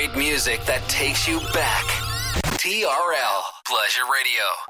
great music that takes you back. TRL Pleasure Radio.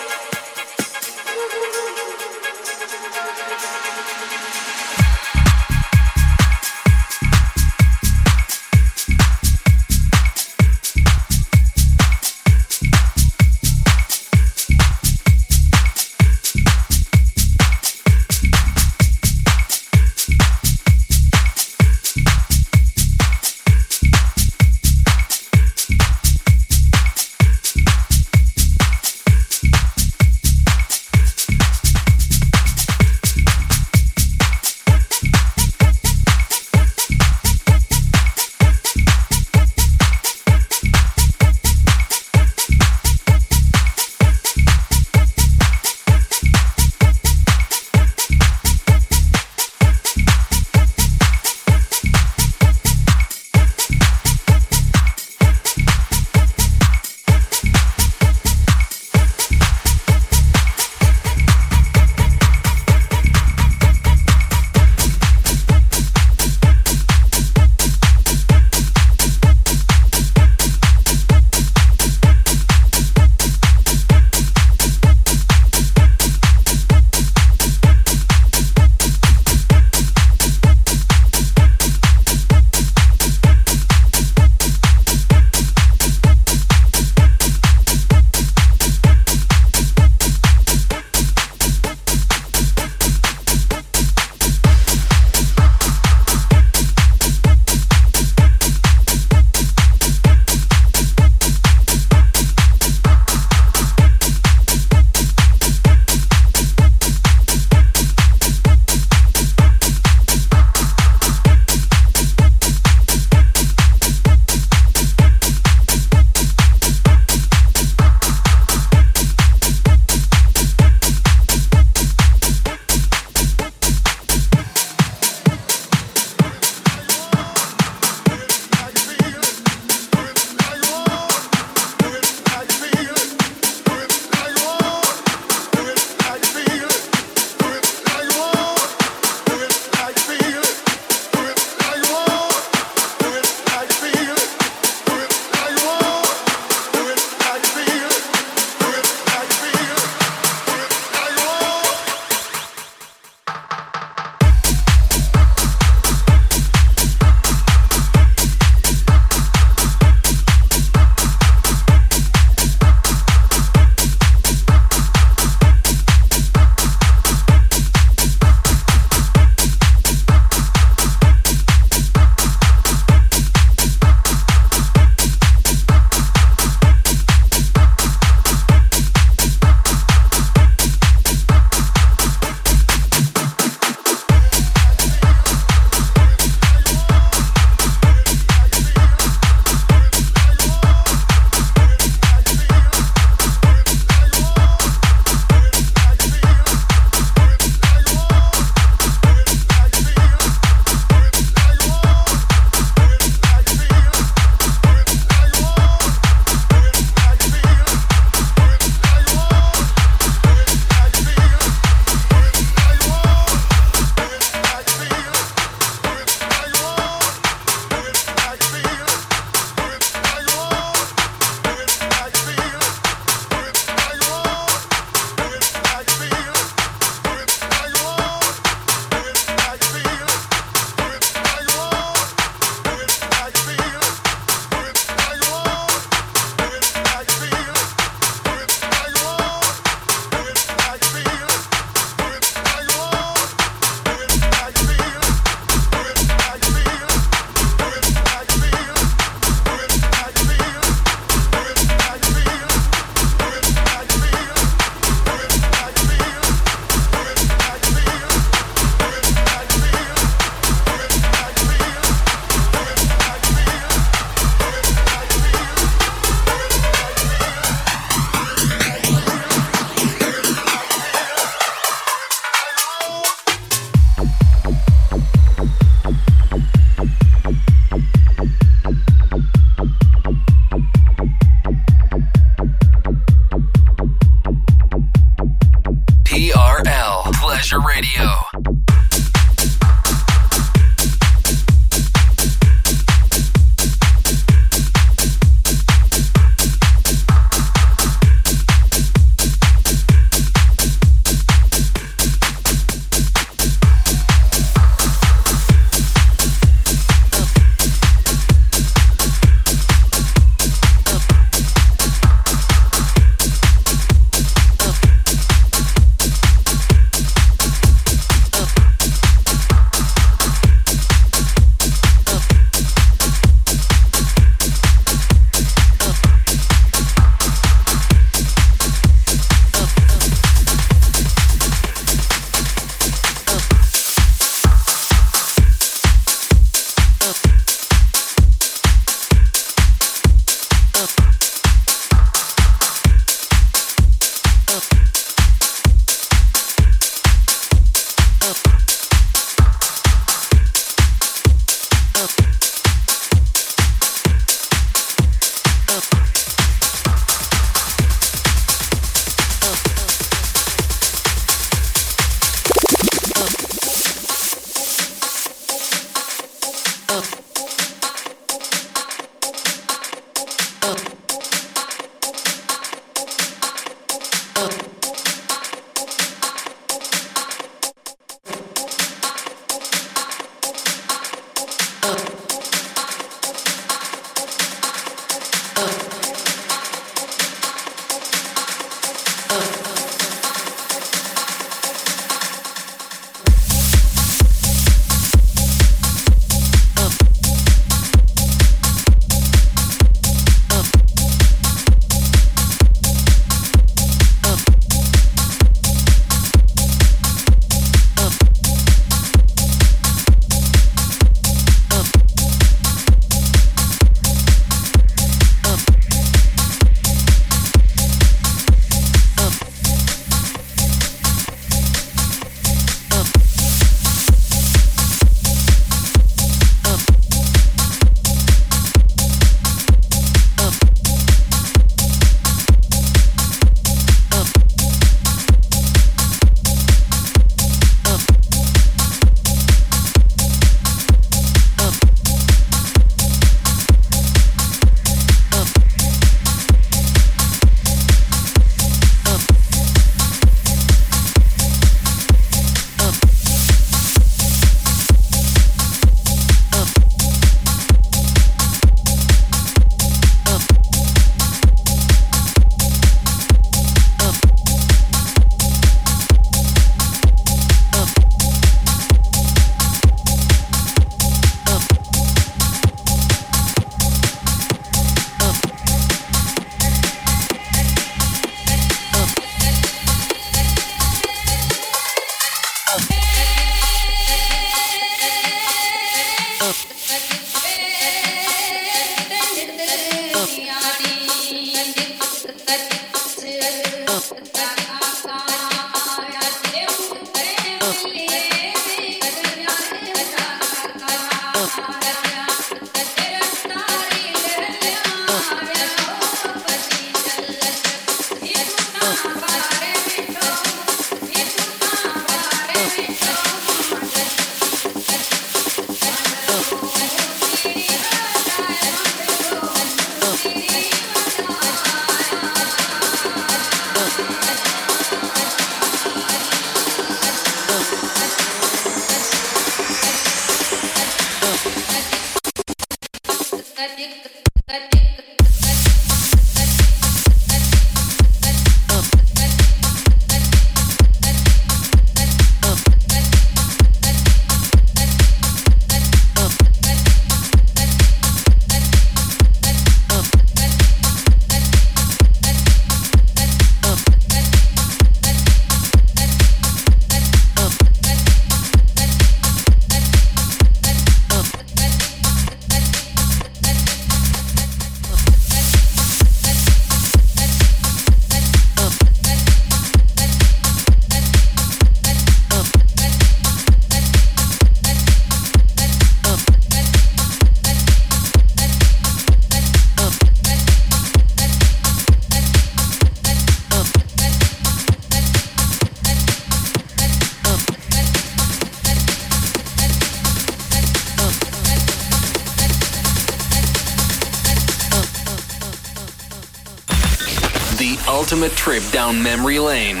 Down memory lane.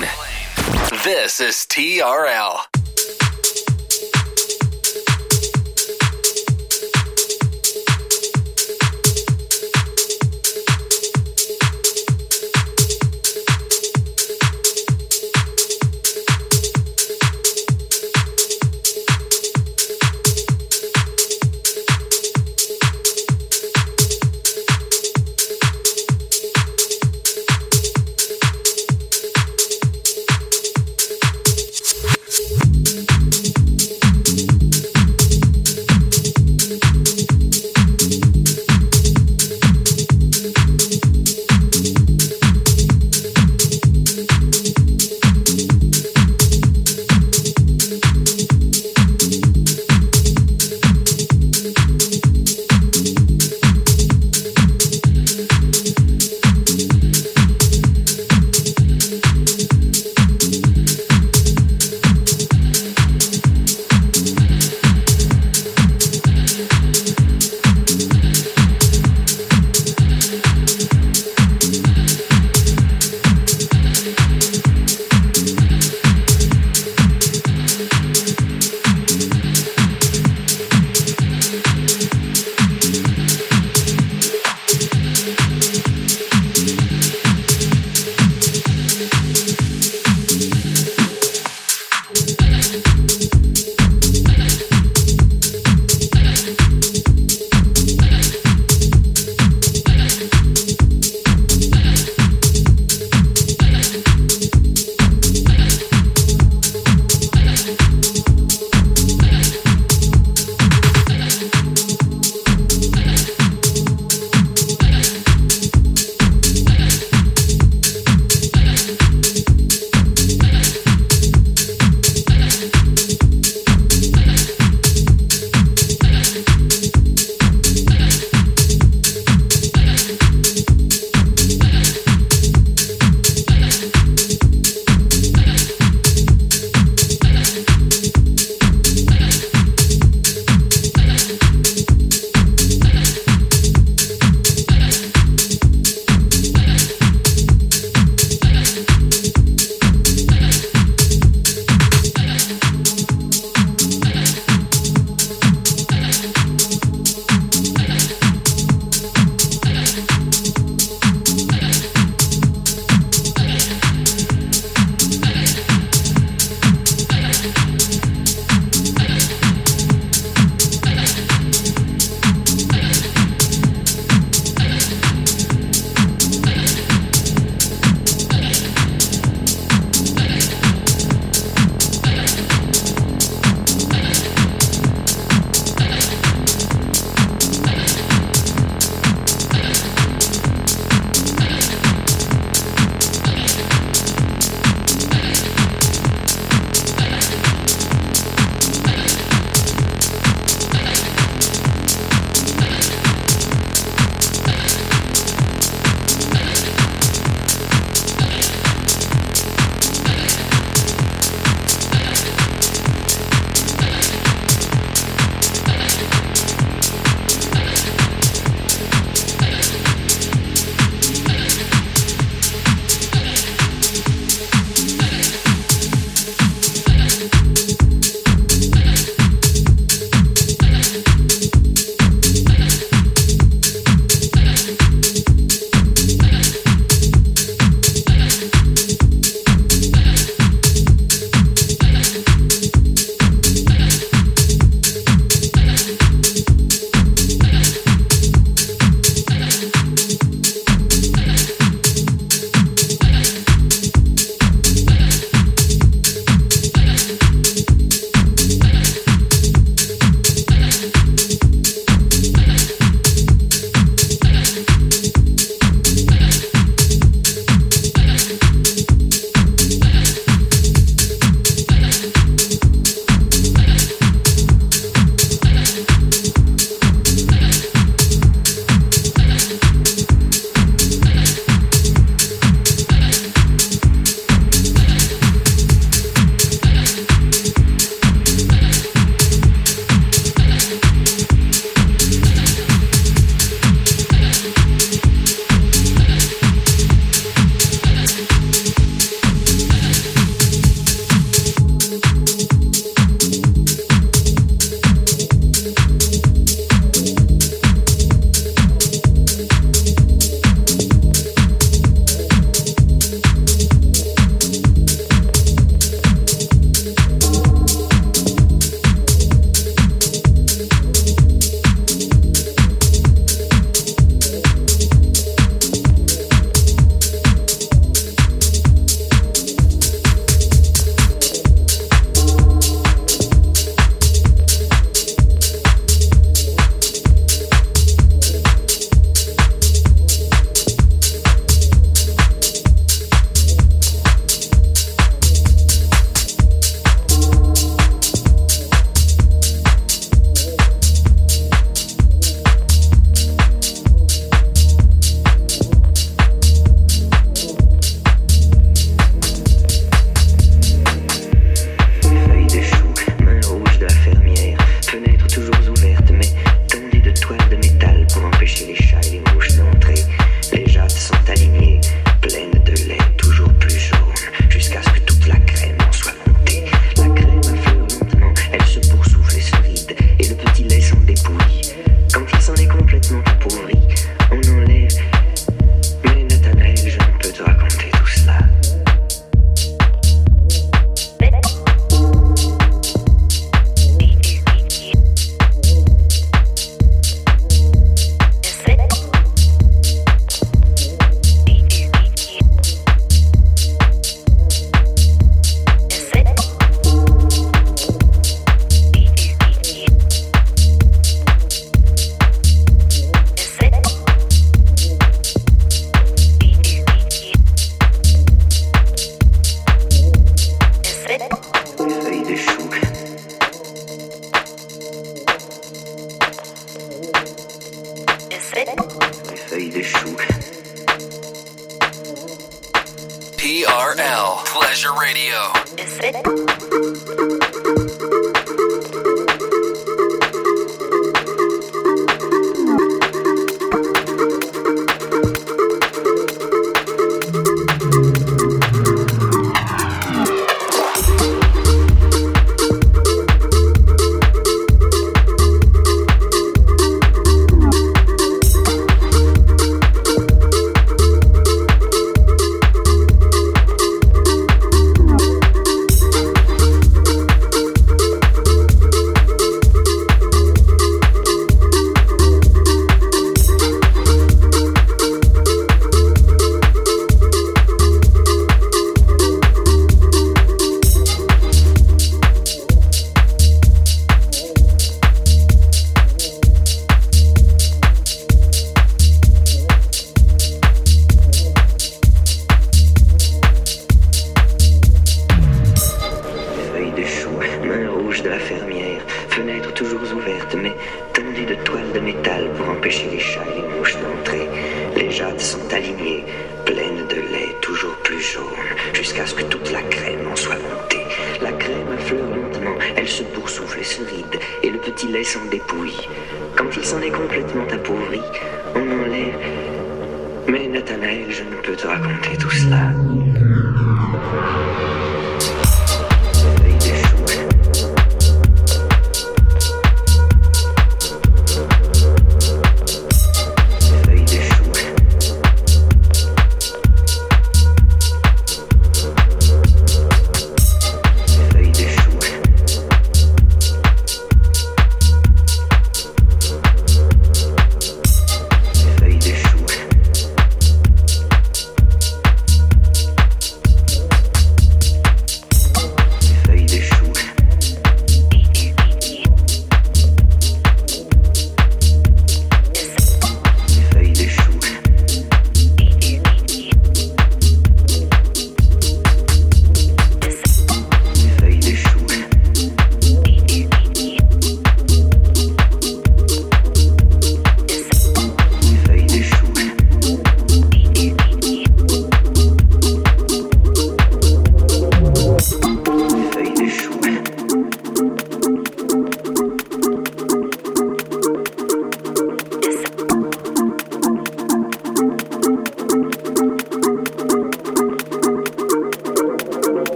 This is TRL.